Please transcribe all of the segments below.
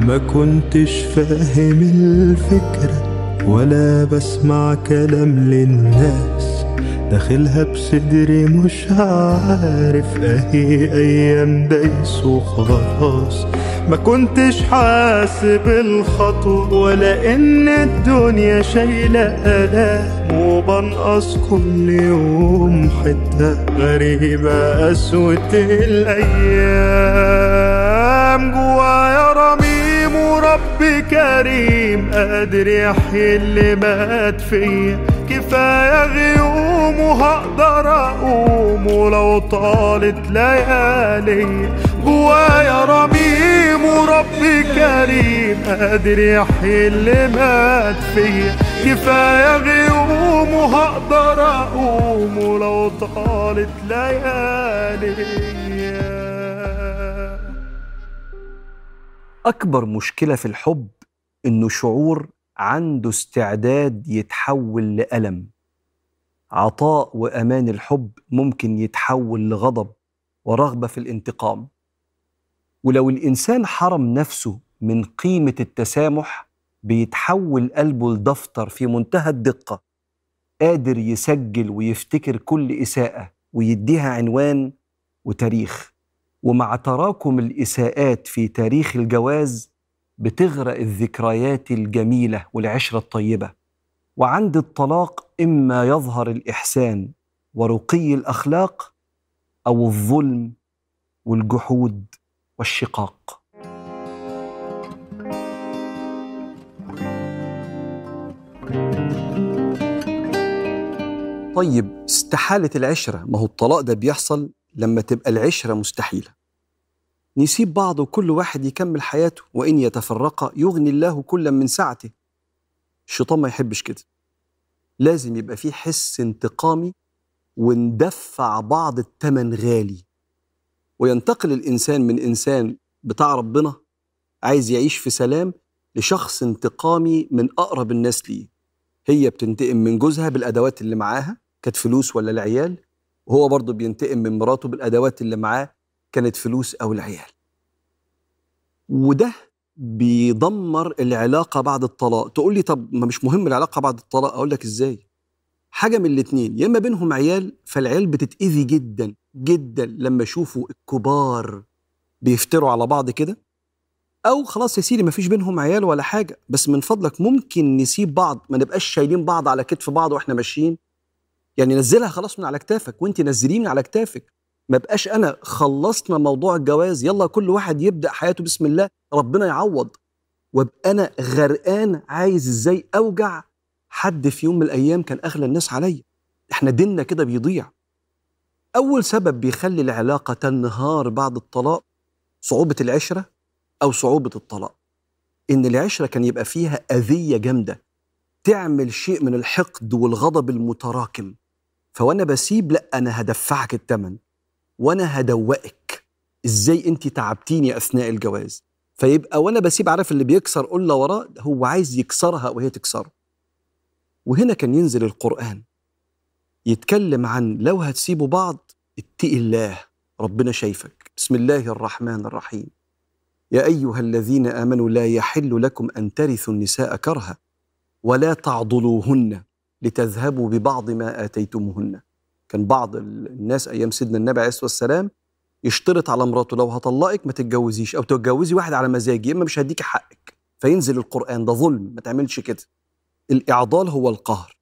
ما كنتش فاهم الفكرة ولا بسمع كلام للناس. داخلها بصدري مش عارف أهي أيام دايس وخلاص ما كنتش حاسب الخطوة ولا إن الدنيا شايلة آلام. وبنقص كل يوم حتة غريبة قسوة الأيام. جوايا ورب كريم قادر يحيي اللي مات فيا كفاية غيوم وهقدر أقوم ولو طالت ليالي. جوايا رميم ورب كريم قادر يحيي اللي مات فيا كفاية غيوم وهقدر أقوم ولو طالت ليالي. أكبر مشكلة في الحب إنه شعور عنده استعداد يتحول لألم. عطاء وأمان الحب ممكن يتحول لغضب ورغبة في الانتقام. ولو الإنسان حرم نفسه من قيمة التسامح بيتحول قلبه لدفتر في منتهى الدقة قادر يسجل ويفتكر كل إساءة ويديها عنوان وتاريخ. ومع تراكم الإساءات في تاريخ الجواز بتغرق الذكريات الجميلة والعشرة الطيبة. وعند الطلاق إما يظهر الإحسان ورقي الأخلاق أو الظلم والجحود والشقاق. طيب استحالة العشرة. ما هو الطلاق ده بيحصل لما تبقى العشرة مستحيلة. نسيب بعض وكل واحد يكمل حياته وإن يتفرقا يغني الله كلا من سعته. الشيطان ما يحبش كده. لازم يبقى فيه حس انتقامي وندفع بعض التمن غالي. وينتقل الإنسان من إنسان بتاع ربنا عايز يعيش في سلام لشخص انتقامي من أقرب الناس ليه. هي بتنتقم من جوزها بالأدوات اللي معاها كانت فلوس ولا العيال؟ وهو برضه بينتقم من مراته بالأدوات اللي معاه كانت فلوس أو العيال. وده بيدمر العلاقة بعد الطلاق. تقول لي طب ما مش مهم العلاقة بعد الطلاق أقول لك إزاي؟ حاجة من الاتنين يا إما بينهم عيال فالعيال بتتأذي جدا جدا لما يشوفوا الكبار بيفتروا على بعض كده. أو خلاص يا سيدي ما فيش بينهم عيال ولا حاجة بس من فضلك ممكن نسيب بعض ما نبقاش شايلين بعض على كتف بعض وإحنا ماشيين. يعني نزلها خلاص من على كتافك وأنت نزليه من على كتافك. ما بقاش أنا خلصنا موضوع الجواز يلا كل واحد يبدأ حياته بسم الله ربنا يعوض. وأبقى أنا غرقان عايز إزاي أوجع؟ حد في يوم من الأيام كان أغلى الناس عليا. إحنا ديننا كده بيضيع. أول سبب بيخلي العلاقة تنهار بعد الطلاق صعوبة العشرة أو صعوبة الطلاق. إن العشرة كان يبقى فيها أذية جامدة. تعمل شيء من الحقد والغضب المتراكم. فوأنا بسيب لأ أنا هدفعك الثمن وأنا هدوقك. إزاي أنت تعبتيني أثناء الجواز؟ فيبقى وأنا بسيب عارف اللي بيكسر قله وراه هو عايز يكسرها وهي تكسره. وهنا كان ينزل القرآن يتكلم عن لو هتسيبوا بعض اتقي الله ربنا شايفك. بسم الله الرحمن الرحيم. يا أيها الذين آمنوا لا يحل لكم أن ترثوا النساء كرها ولا تعضلوهن لتذهبوا ببعض ما آتيتموهن. كان بعض الناس أيام سيدنا النبي عليه الصلاة والسلام يشترط على مراته لو هطلقك ما تتجوزيش أو تتجوزي واحد على مزاجي إما مش هديكي حقك فينزل القرآن ده ظلم ما تعملش كده. الإعضال هو القهر.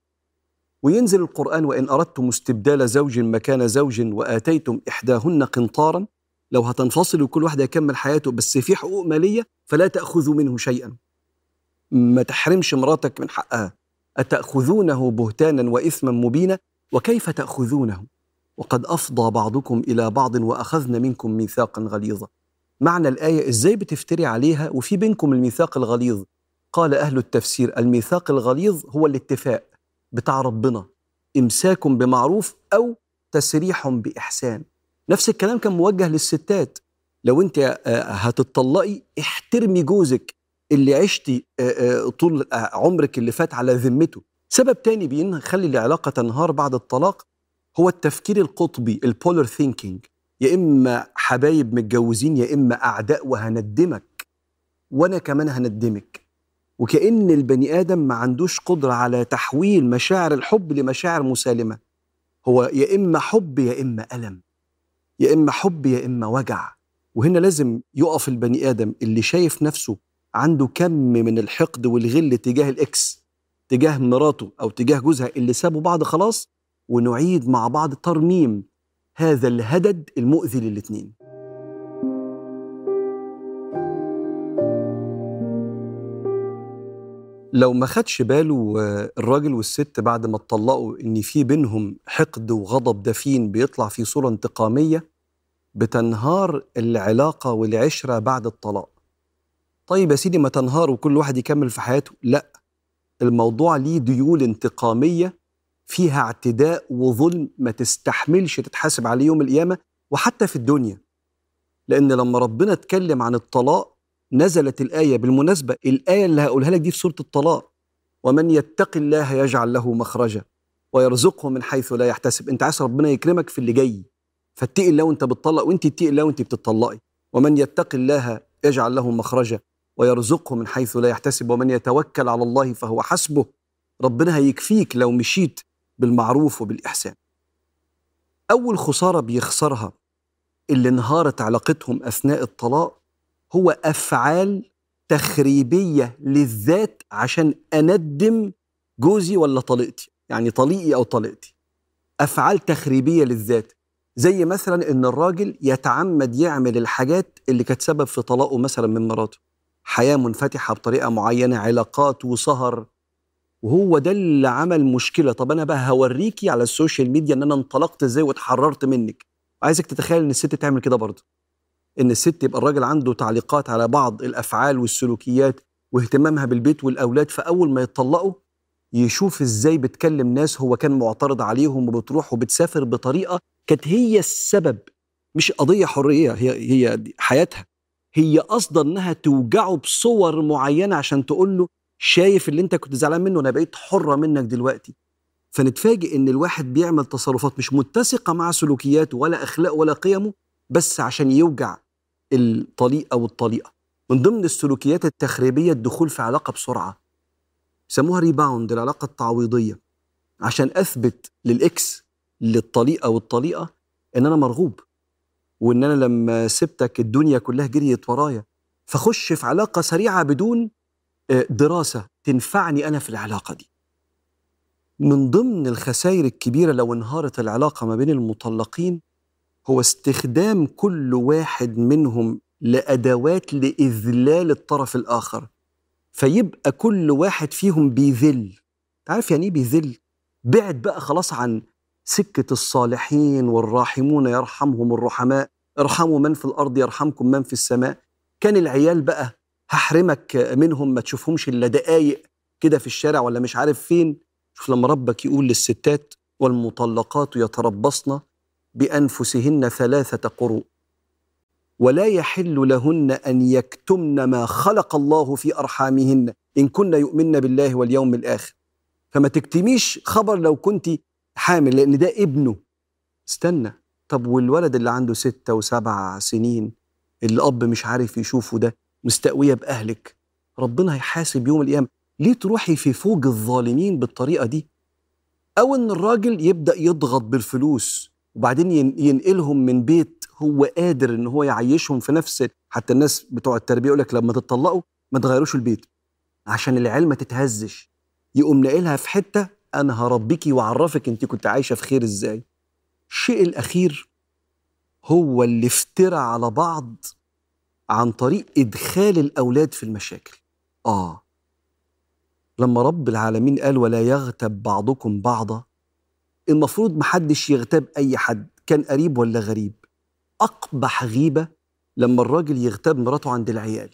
وينزل القرآن وإن أردتم استبدال زوج مكان زوج وآتيتم إحداهن قنطارا لو هتنفصلوا وكل واحد يكمل حياته بس في حقوق مالية فلا تأخذوا منه شيئا. ما تحرمش مراتك من حقها. أتأخذونه بهتانا واثما مبينا؟ وكيف تأخذونه؟ وقد أفضى بعضكم إلى بعض وأخذن منكم ميثاقا غليظا. معنى الآية إزاي بتفتري عليها وفي بينكم الميثاق الغليظ؟ قال أهل التفسير الميثاق الغليظ هو الاتفاق بتاع ربنا إمساك بمعروف أو تسريح بإحسان. نفس الكلام كان موجه للستات. لو أنت هتطلقي احترمي جوزك اللي عشتي طول عمرك اللي فات على ذمته. سبب تاني بيخلي العلاقة تنهار بعد الطلاق هو التفكير القطبي ال polar thinking يا إما حبايب متجوزين يا إما أعداء وهندمك. وأنا كمان هندمك. وكأن البني آدم ما عندوش قدرة على تحويل مشاعر الحب لمشاعر مسالمة. هو يا إما حب يا إما ألم. يا إما حب يا إما وجع. وهنا لازم يقف البني آدم اللي شايف نفسه عنده كم من الحقد والغل تجاه الإكس. تجاه مراته أو تجاه جوزها اللي سابوا بعض خلاص ونعيد مع بعض ترميم هذا الهدد المؤذي للاتنين. لو ما خدش باله آه، الراجل والست بعد ما اتطلقوا إن في بينهم حقد وغضب دفين بيطلع في صورة انتقامية بتنهار العلاقة والعشرة بعد الطلاق. طيب يا سيدي ما تنهار وكل واحد يكمل في حياته، لا. الموضوع ليه ديول انتقامية فيها اعتداء وظلم ما تستحملش تتحاسب عليه يوم القيامة وحتى في الدنيا. لأن لما ربنا اتكلم عن الطلاق نزلت الآية بالمناسبة الآية اللي هقولها لك دي في سورة الطلاق. ومن يتق الله يجعل له مخرجا ويرزقه من حيث لا يحتسب. أنت عايز ربنا يكرمك في اللي جاي. فاتقي الله وأنت بتطلق وأنت اتقي الله وأنت بتطلقي. ومن يتق الله يجعل له مخرجا ويرزقه من حيث لا يحتسب ومن يتوكل على الله فهو حسبه. ربنا هيكفيك لو مشيت بالمعروف وبالإحسان. أول خسارة بيخسرها اللي انهارت علاقتهم أثناء الطلاق هو أفعال تخريبية للذات عشان أندم جوزي ولا طليقتي يعني طليقي أو طليقتي. أفعال تخريبية للذات زي مثلا إن الراجل يتعمد يعمل الحاجات اللي كانت سبب في طلاقه مثلا من مراته. حياة منفتحة بطريقة معينة علاقات وسهر. وهو ده اللي عمل مشكلة. طب أنا بقى هوريكي على ال social media إن أنا انطلقت إزاي واتحررت منك. عايزك تتخيل إن الست تعمل كده برضه. إن الست يبقى الراجل عنده تعليقات على بعض الأفعال والسلوكيات واهتمامها بالبيت والأولاد فأول ما يتطلقوا يشوف إزاي بتكلم ناس هو كان معترض عليهم وبتروح وبتسافر بطريقة كانت هي السبب مش قضية حرية هي هي حياتها. هي قصده إنها توجعه بصور معينة عشان تقول له شايف اللي أنت كنت زعلان منه أنا بقيت حرة منك دلوقتي. فنتفاجئ إن الواحد بيعمل تصرفات مش متسقة مع سلوكياته ولا اخلاقه ولا قيمه بس عشان يوجع الطليق أو الطليقة. من ضمن السلوكيات التخريبية الدخول في علاقة بسرعة يسموها rebound العلاقة التعويضية عشان أثبت لل ex للطليقة والطليقة إن أنا مرغوب. وإن أنا لما سبتك الدنيا كلها جريت ورايا فخش في علاقة سريعة بدون آه، دراسة تنفعني أنا في العلاقة دي. من ضمن الخسائر الكبيرة لو انهارت العلاقة ما بين المطلقين هو استخدام كل واحد منهم لأدوات لإذلال الطرف الآخر. فيبقى كل واحد فيهم بيذل. تعرف يعني إيه بيذل؟ بعد بقى خلاص عن سكة الصالحين والراحمون يرحمهم الرحماء. ارحموا من في الأرض يرحمكم من في السماء. كان العيال بقى هحرمك منهم ما تشوفهمش إلا دقايق كده في الشارع ولا مش عارف فين. شوف لما ربك يقول للستات والمطلقات يتربصن بأنفسهن ثلاثة قروء ولا يحل لهن أن يكتمن ما خلق الله في أرحامهن إن كن يؤمن بالله واليوم الآخر. فما تكتميش خبر لو كنت حامل لأن ده ابنه. استنى. طب والولد اللي عنده ستة وسبع سنين اللي الأب مش عارف يشوفه ده مستقوية بأهلك. ربنا هيحاسب يوم القيامة. ليه تروحي في فوج الظالمين بالطريقة دي؟ أو إن الراجل يبدأ يضغط بالفلوس وبعدين ينقلهم من بيت هو قادر إن هو يعيشهم في نفس حتى الناس بتوع التربية يقول لك لما تتطلقوا ما تغيروش البيت. عشان العيال ما تتهزش. يقوم ناقلها في حتة أنا هربيكي واعرفك أنت كنت عايشة في خير إزاي. الشيء الأخير هو اللي افترى على بعض عن طريق إدخال الأولاد في المشاكل. آه. لما رب العالمين قال ولا يغتب بعضكم بعضا المفروض محدش يغتاب أي حد كان قريب ولا غريب؟ أقبح غيبة لما الراجل يغتاب مراته عند العيال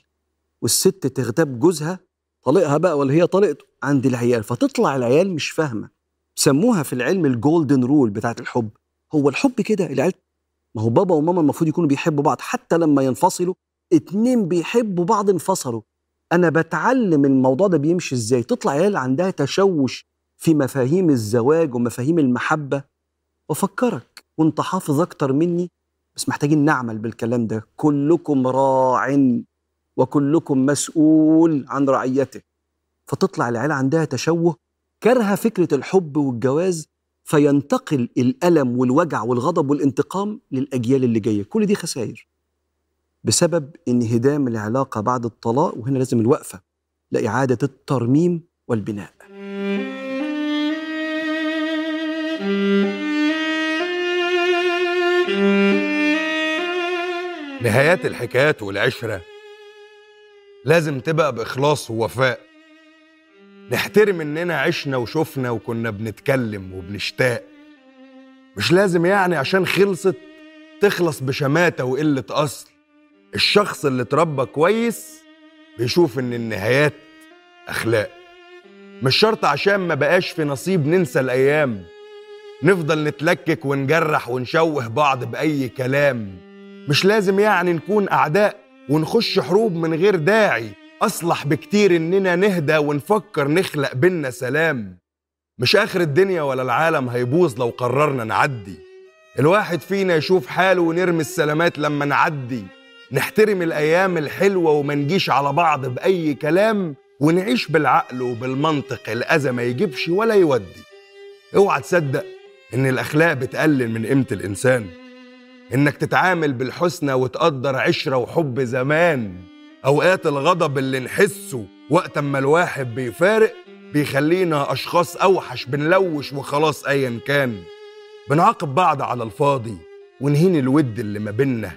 والست تغتاب جوزها طليقها بقى ولا هي طليقته عند العيال فتطلع العيال مش فاهمة. سموها في العلم ال golden rule بتاعت الحب. هو الحب كده العيال ما هو بابا وماما المفروض يكونوا بيحبوا بعض حتى لما ينفصلوا اتنين بيحبوا بعض انفصلوا. أنا بتعلم الموضوع ده بيمشي إزاي؟ تطلع عيال عندها تشوش في مفاهيم الزواج ومفاهيم المحبة. وفكرك وأنت حافظ أكتر مني؟ بس محتاجين نعمل بالكلام ده. كلكم راع وكلكم مسؤول عن رعيته. فتطلع العيله عندها تشوه كره فكرة الحب والجواز فينتقل الألم والوجع والغضب والانتقام للأجيال اللي جاية. كل دي خسائر. بسبب انهدام العلاقة بعد الطلاق وهنا لازم الوقفة لإعادة الترميم والبناء. نهايات الحكايات والعشرة. لازم تبقى بإخلاص ووفاء. نحترم إننا عشنا وشفنا وكنا بنتكلم وبنشتاق. مش لازم يعني عشان خلصت تخلص بشماتة وقلة أصل. الشخص اللي اتربى كويس بيشوف إن النهايات أخلاق. مش شرط عشان ما بقاش في نصيب ننسى الأيام. نفضل نتلكك ونجرح ونشوه بعض بأي كلام. مش لازم يعني نكون أعداء. ونخش حروب من غير داعي. أصلح بكتير إننا نهدى ونفكر نخلق بينا سلام. مش آخر الدنيا ولا العالم هيبوظ لو قررنا نعدي. الواحد فينا يشوف حاله ونرمي السلامات لما نعدي. نحترم الأيام الحلوة وما نجيش على بعض بأي كلام. ونعيش بالعقل وبالمنطق الأذى ما يجيبش ولا يودي. اوعى تصدق إن الأخلاق بتقلل من قيمة الإنسان. إنك تتعامل بالحسنى وتقدر عشرة وحب زمان. أوقات الغضب اللي نحسه وقت أما الواحد بيفارق بيخلينا أشخاص أوحش بنلوش وخلاص أيا كان. بنعاقب بعض على الفاضي ونهين الود اللي ما بينا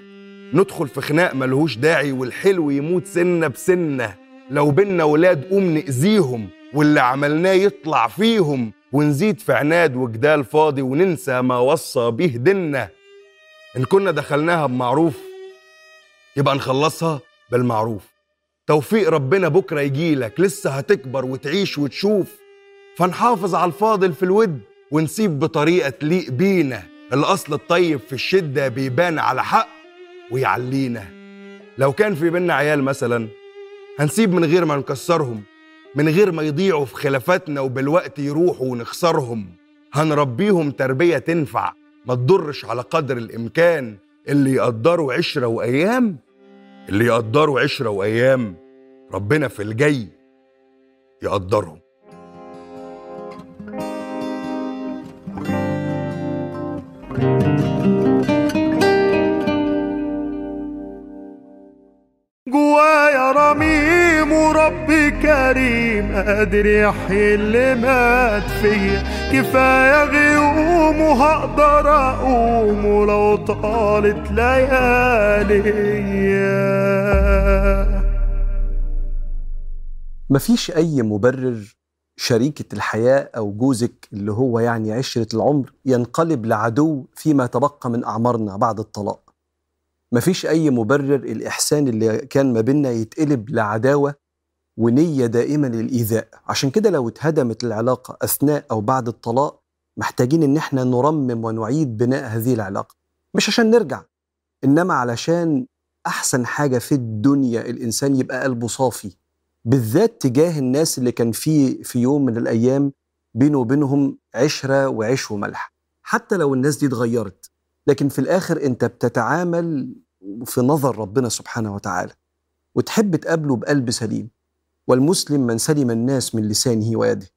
ندخل في خناق ملهوش داعي والحلو يموت سنة بسنة. لو بينا ولاد قوم نأذيهم واللي عملناه يطلع فيهم ونزيد في عناد وجدال فاضي وننسى ما وصى بيه ديننا. إن كنا دخلناها بمعروف يبقى نخلصها بالمعروف. توفيق ربنا بكرة يجيلك لسه هتكبر وتعيش وتشوف. فنحافظ على الفاضل في الود ونسيب بطريقة تليق بينا. الأصل الطيب في الشدة بيبان على حق ويعلينا. لو كان في بينا عيال مثلا هنسيب من غير ما نكسرهم من غير ما يضيعوا في خلافاتنا وبالوقت يروحوا ونخسرهم. هنربيهم تربية تنفع. ما تضرش على قدر الإمكان اللي يقدروا عشرة وأيام؟ اللي يقدروا عشرة وأيام ربنا في الجاي يقدرهم. جوايا رميم وربي كريم قادر يحيي اللي مات فيا. كفاية غيوم وهقدر أقوم ولو طالت ليالي مفيش أي مبرر شريكة الحياة أو جوزك اللي هو يعني عشرة العمر ينقلب لعدو فيما تبقى من أعمارنا بعد الطلاق؟ مفيش أي مبرر الإحسان اللي كان ما بيننا يتقلب لعداوة ونية دائمة للإيذاء. عشان كده لو اتهدمت العلاقة أثناء أو بعد الطلاق محتاجين إن إحنا نرمم ونعيد بناء هذه العلاقة. مش عشان نرجع إنما علشان أحسن حاجة في الدنيا الإنسان يبقى قلبه صافي بالذات تجاه الناس اللي كان في في يوم من الأيام بينه وبينهم عشرة وعيش وملح. حتى لو الناس دي اتغيرت لكن في الآخر أنت بتتعامل في نظر ربنا سبحانه وتعالى وتحب تقابله بقلب سليم. والمسلم من سلم الناس من لسانه ويده.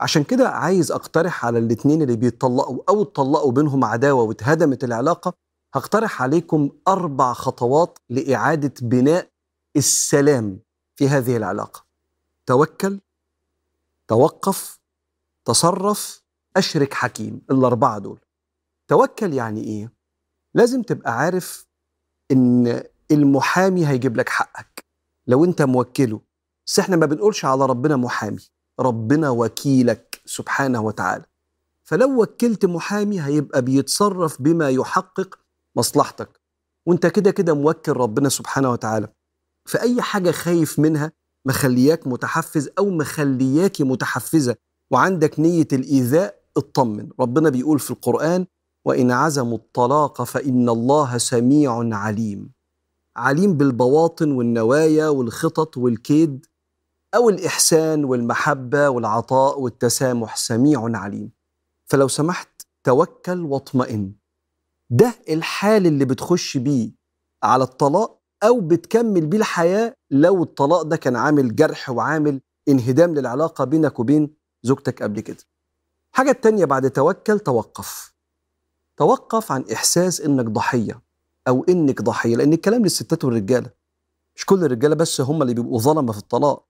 عشان كده عايز أقترح على الاتنين اللي بيتطلقوا أو اتطلقوا بينهم عداوة واتهدمت العلاقة هقترح عليكم أربع خطوات لإعادة بناء السلام في هذه العلاقة. توكل توقف تصرف أشرك حكيم الأربعة دول. توكل يعني إيه؟ لازم تبقى عارف إن المحامي هيجيب لك حقك. لو أنت موكله بس إحنا ما بنقولش على ربنا محامي. ربنا وكيلك سبحانه وتعالى. فلو وكلت محامي هيبقى بيتصرف بما يحقق مصلحتك. وانت كده كده موكل ربنا سبحانه وتعالى. فأي حاجة خايف منها مخلياك متحفز أو مخلياكي متحفزة وعندك نية الإيذاء اطمن. ربنا بيقول في القرآن وإن عزموا الطلاق فإن الله سميع عليم. عليم بالبواطن والنوايا والخطط والكيد. أو الإحسان والمحبة والعطاء والتسامح سميع عليم. فلو سمحت توكل واطمئن. ده الحال اللي بتخش بيه على الطلاق أو بتكمل بيه الحياة لو الطلاق ده كان عامل جرح وعامل انهدام للعلاقة بينك وبين زوجتك قبل كده. حاجة التانية بعد توكل توقف. توقف عن إحساس إنك ضحية أو إنك ضحية لأن الكلام للستات والرجالة. مش كل الرجالة بس هم اللي بيبقوا ظلمة في الطلاق.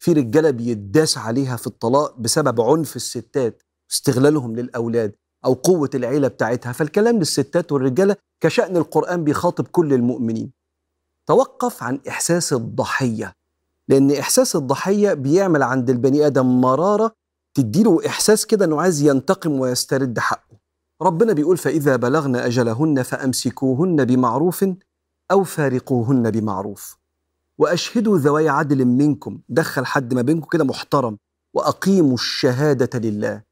في رجالة بيداس عليها في الطلاق بسبب عنف الستات استغلالهم للأولاد أو قوة العيلة بتاعتها. فالكلام للستات والرجالة كشأن القرآن بيخاطب كل المؤمنين. توقف عن إحساس الضحية لأن إحساس الضحية بيعمل عند البني آدم مرارة تديله إحساس كده إنه عايز ينتقم ويسترد حقه. ربنا بيقول فإذا بلغن أجلهن فأمسكوهن بمعروف أو فارقوهن بمعروف. واشهدوا ذوي عدل منكم. دخل حد ما بينكم كده محترم. وأقيموا الشهادة لله.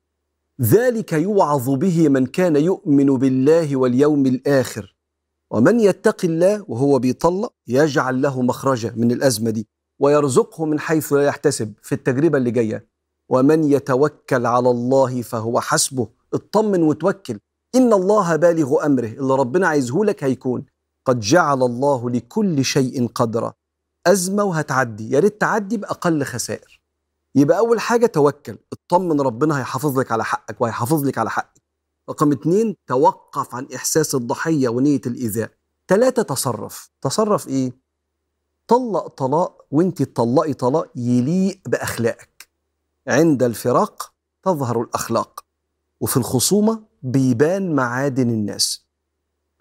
ذلك يوعظ به من كان يؤمن بالله واليوم الآخر. ومن يتق الله وهو بيطلق يجعل له مخرجا من الأزمة دي. ويرزقه من حيث لا يحتسب في التجربة اللي جاية. ومن يتوكل على الله فهو حسبه. اطمن وتوكل. إن الله بالغ أمره. اللي ربنا عايزه لك هيكون. قد جعل الله لكل شيء قدرا. أزمة وهتعدي. يا ريت تعدي بأقل خسائر. يبقى أول حاجة توكل. اطمن ربنا هيحافظ لك على حقك وهيحافظ لك على حقك. رقم اتنين توقف عن إحساس الضحية ونية الإيذاء. ثلاثة تصرف. تصرف إيه؟ طلق طلاق وانت تطلقي طلاق يليق بأخلاقك. عند الفراق تظهر الأخلاق. وفي الخصومة بيبان معادن الناس.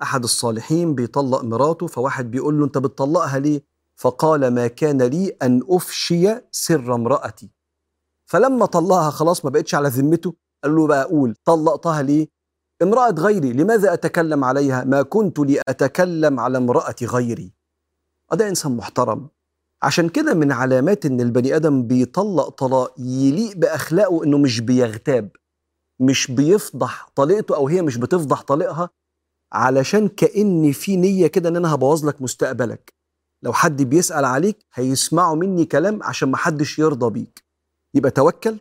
أحد الصالحين بيطلق مراته فواحد بيقول له أنت بتطلقها ليه؟ فقال ما كان لي أن أفشي سر امرأتي. فلما طلقها خلاص ما بقتش على ذمته قال له بقى أقول طلقتها ليه؟ امرأة غيري لماذا أتكلم عليها؟ ما كنت لأتكلم على امرأة غيري. ده إنسان محترم. عشان كده من علامات إن البني آدم بيطلق طلاق يليق بأخلاقه إنه مش بيغتاب مش بيفضح طليقته أو هي مش بتفضح طليقها علشان كأن في نية كده إن أنا هبوظ لك مستقبلك. لو حد بيسأل عليك هيسمعوا مني كلام عشان ما حدش يرضى بيك. يبقى توكل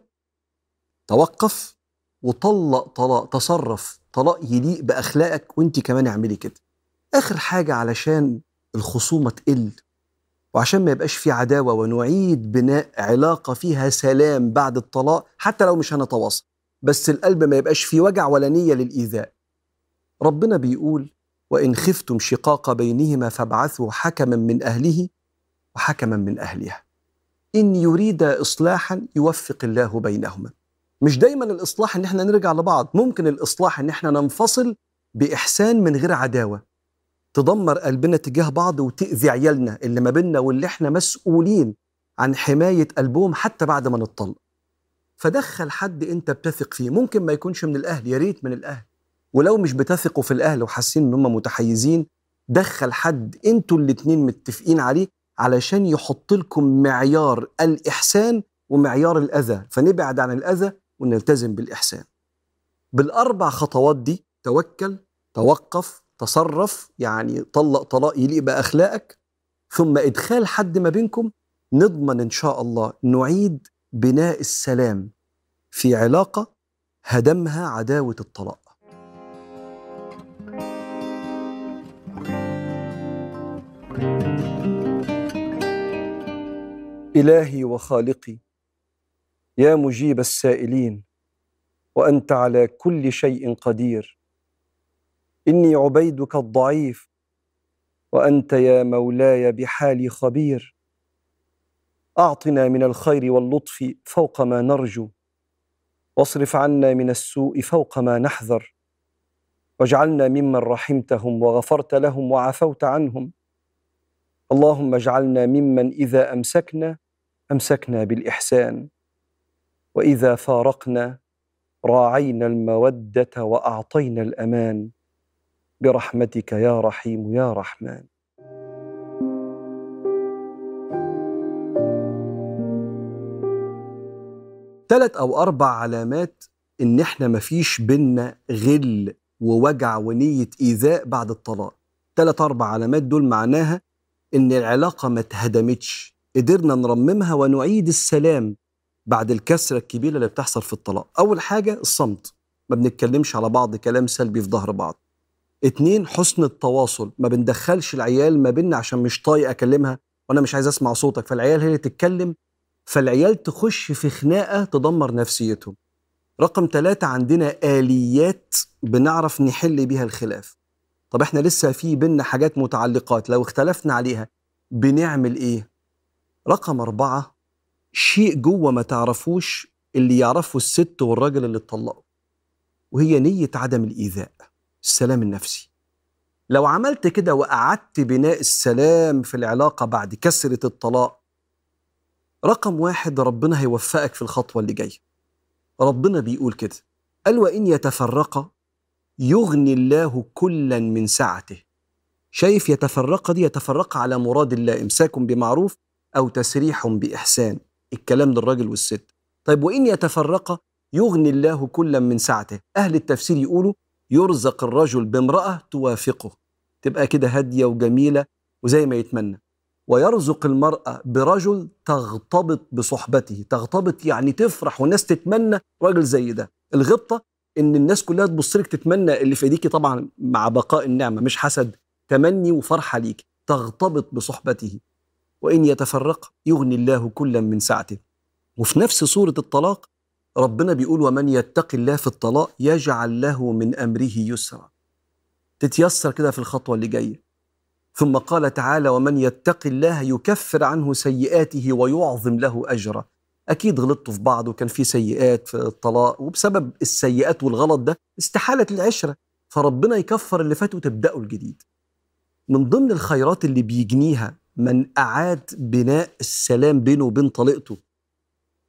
توقف وطلق طلاق تصرف طلاق يليق بأخلاقك وانت كمان اعملي كده. آخر حاجة علشان الخصومة تقل وعشان ما يبقاش في عداوة ونعيد بناء علاقة فيها سلام بعد الطلاق حتى لو مش هنتواصل بس القلب ما يبقاش فيه وجع ولا نية للإيذاء. ربنا بيقول وإن خفتم شقاق بينهما فابعثوا حكما من أهله وحكما من أهلها. إن يريد إصلاحا يوفق الله بينهما. مش دايما الإصلاح إن إحنا نرجع لبعض ممكن الإصلاح إن إحنا ننفصل بإحسان من غير عداوة. تدمر قلبنا تجاه بعض وتأذي عيالنا اللي ما بيننا واللي إحنا مسؤولين عن حماية قلبهم حتى بعد ما نتطلق. فدخل حد أنت بتثق فيه ممكن ما يكونش من الأهل يا ريت من الأهل. ولو مش بتثقوا في الأهل وحاسين إن هم متحيزين دخل حد أنتوا الاتنين متفقين عليه علشان يحط لكم معيار الإحسان ومعيار الأذى. فنبعد عن الأذى ونلتزم بالإحسان. بالأربع خطوات دي توكل توقف تصرف يعني طلق طلاق يليق باخلاقك ثم إدخال حد ما بينكم نضمن إن شاء الله نعيد بناء السلام في علاقة هدمها عداوة الطلاق. إلهي وخالقي يا مجيب السائلين وأنت على كل شيء قدير. إني عبيدك الضعيف وأنت يا مولاي بحالي خبير. أعطنا من الخير واللطف فوق ما نرجو واصرف عنا من السوء فوق ما نحذر. واجعلنا ممن رحمتهم وغفرت لهم وعفوت عنهم. اللهم اجعلنا ممن إذا أمسكنا أمسكنا بالإحسان وإذا فارقنا راعينا المودة وأعطينا الأمان. برحمتك يا رحيم يا رحمن. ثلاث أو أربع علامات إن إحنا مفيش بينا غل ووجع ونية إيذاء بعد الطلاق. ثلاث أربع علامات دول معناها إن العلاقة ما اتهدمتش قدرنا نرممها ونعيد السلام بعد الكسرة الكبيرة اللي بتحصل في الطلاق. أول حاجة الصمت. ما بنتكلمش على بعض كلام سلبي في ظهر بعض. اتنين حسن التواصل. ما بندخلش العيال ما بيننا عشان مش طايق أكلمها وأنا مش عايز أسمع صوتك. فالعيال هي اللي تتكلم. فالعيال تخش في خناقة تدمر نفسيتهم. رقم ثلاثة عندنا آليات بنعرف نحل بيها الخلاف. طب إحنا لسه في بينا حاجات متعلقات. لو اختلفنا عليها بنعمل إيه؟ رقم أربعة شيء جوه ما تعرفوش اللي يعرفه الست والراجل اللي اتطلقوا وهي نية عدم الإيذاء السلام النفسي. لو عملت كده وأعدت بناء السلام في العلاقة بعد كسرة الطلاق رقم واحد ربنا هيوفقك في الخطوة اللي جاية. ربنا بيقول كده قال وإن يتفرقا يغني الله كلا من سعته. شايف يتفرق دي؟ يتفرق على مراد الله امساك بمعروف أو تسريح بإحسان. الكلام للراجل والست. طيب وإن يتفرق يغني الله كلا من سعته. أهل التفسير يقولوا يرزق الرجل بامرأة توافقه. تبقى كده هادية وجميلة وزي ما يتمنى. ويرزق المرأة برجل تغتبط بصحبته. تغتبط يعني تفرح والناس تتمنى راجل زي ده. الغبطة إن الناس كلها تبص لك تتمنى اللي في إيديكي طبعا مع بقاء النعمة مش حسد تمني وفرحة ليك. تغتبط بصحبته. وإن يتفرق يغني الله كلا من سعته. وفي نفس سوره الطلاق ربنا بيقول ومن يتق الله في الطلاق يجعل له من أمره يسرا. تتيسر كده في الخطوة اللي جاية. ثم قال تعالى ومن يتق الله يكفر عنه سيئاته ويعظم له اجرا أكيد غلطتوا في بعض وكان في سيئات في الطلاق وبسبب السيئات والغلط ده استحالت العشرة. فربنا يكفر اللي فات وتبداوا الجديد. من ضمن الخيرات اللي بيجنيها من أعاد بناء السلام بينه وبين طليقته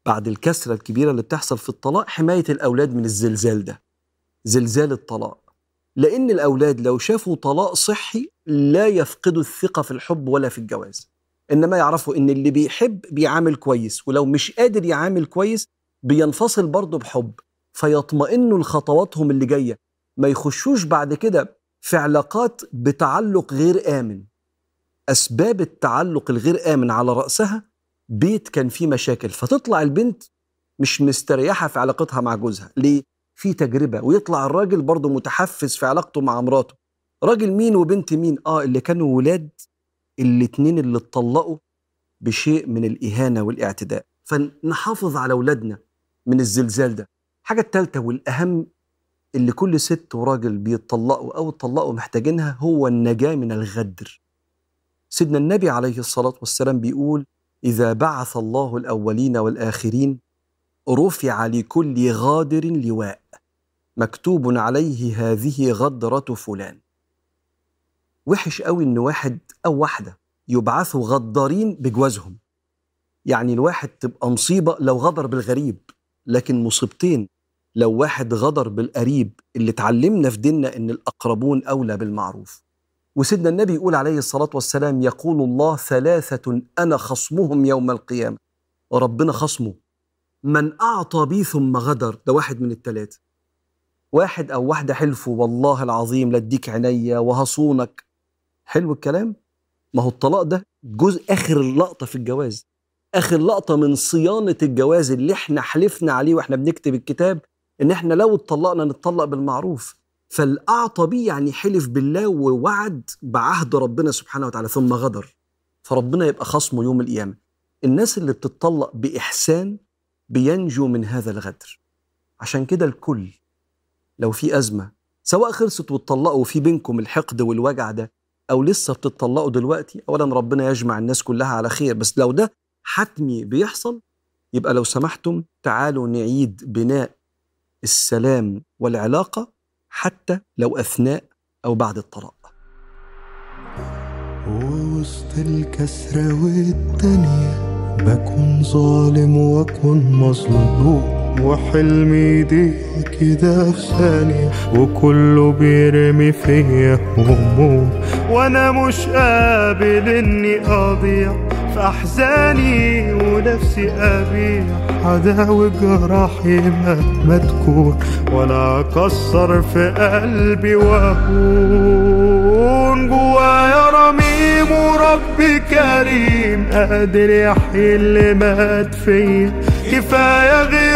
بعد الكسرة الكبيرة اللي بتحصل في الطلاق حماية الأولاد من الزلزال ده زلزال الطلاق. لأن الأولاد لو شافوا طلاق صحي لا يفقدوا الثقة في الحب ولا في الجواز. إنما يعرفوا إن اللي بيحب بيعامل كويس ولو مش قادر يعامل كويس بينفصل برضه بحب. فيطمئنوا لخطواتهم اللي جاية. ما يخشوش بعد كده في علاقات بتعلق غير آمن. أسباب التعلق الغير آمن على رأسها بيت كان فيه مشاكل فتطلع البنت مش مستريحة في علاقتها مع جوزها. ليه؟ في تجربة ويطلع الراجل برضه متحفز في علاقته مع مراته. راجل مين وبنت مين؟ آه اللي كانوا ولاد الاتنين اللي اتطلقوا بشيء من الإهانة والاعتداء. فنحافظ على أولادنا من الزلزال ده. حاجة التالتة والأهم اللي كل ست وراجل بيتطلقوا أو اتطلقوا محتاجينها هو النجاة من الغدر. سيدنا النبي عليه الصلاة والسلام بيقول إذا بعث الله الأولين والآخرين رفع لكل غادر لواء مكتوب عليه هذه غدرة فلان. وحش قوي إن واحد أو واحدة يبعثوا غدارين بجوازهم. يعني الواحد تبقى مصيبة لو غدر بالغريب. لكن مصيبتين لو واحد غدر بالقريب اللي اتعلمنا في ديننا إن الأقربون أولى بالمعروف. وسيدنا النبي يقول عليه الصلاة والسلام يقول الله ثلاثة أنا خصمهم يوم القيامة. وربنا خصمه. من أعطى بي ثم غدر. ده واحد من الثلاثه واحد أو واحدة حلفوا والله العظيم لاديك عينيا وهصونك. حلو الكلام؟ ما هو الطلاق ده جزء آخر اللقطه في الجواز. آخر لقطة من صيانة الجواز اللي إحنا حلفنا عليه وإحنا بنكتب الكتاب إن إحنا لو اتطلقنا نتطلق بالمعروف. فالأعطى بيه يعني حلف بالله ووعد بعهد ربنا سبحانه وتعالى ثم غدر. فربنا يبقى خصمه يوم القيامة. الناس اللي بتتطلق بإحسان بينجو من هذا الغدر. عشان كده الكل لو في أزمة سواء خلصت واتطلقوا وفي بينكم الحقد والوجع ده أو لسه بتطلقوا دلوقتي اولا ربنا يجمع الناس كلها على خير. بس لو ده حتمي بيحصل يبقى لو سمحتم تعالوا نعيد بناء السلام والعلاقة حتى لو أثناء أو بعد الطلاق. ووسط الكسرة والدنيا بكون ظالم وأكون مظلوم. وحلمي دي كده ثانية وكله بيرمي فيا هموم. وأنا مش قابل إني أضيع في أحزاني ونفسي أبيع. عداوي جراحي مهما تكون ولا أكسر في قلبي واهون جوايا رميم وربي كريم. قادر يحيي اللي مات فيا. كفاية غيوم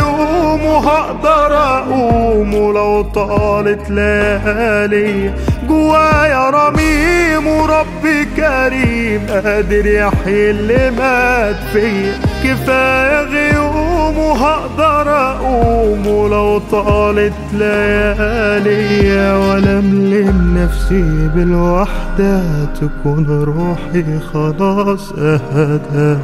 غيوم وهقدر أقوم ولو طالت ليالي. جوايا رميم وربي كريم قادر يحيي اللي مات فيا كفاية غيوم وهقدر أقوم ولو طالت ليالي. ولا ملم نفسي بالوحدة تكون روحي خلاص اهدى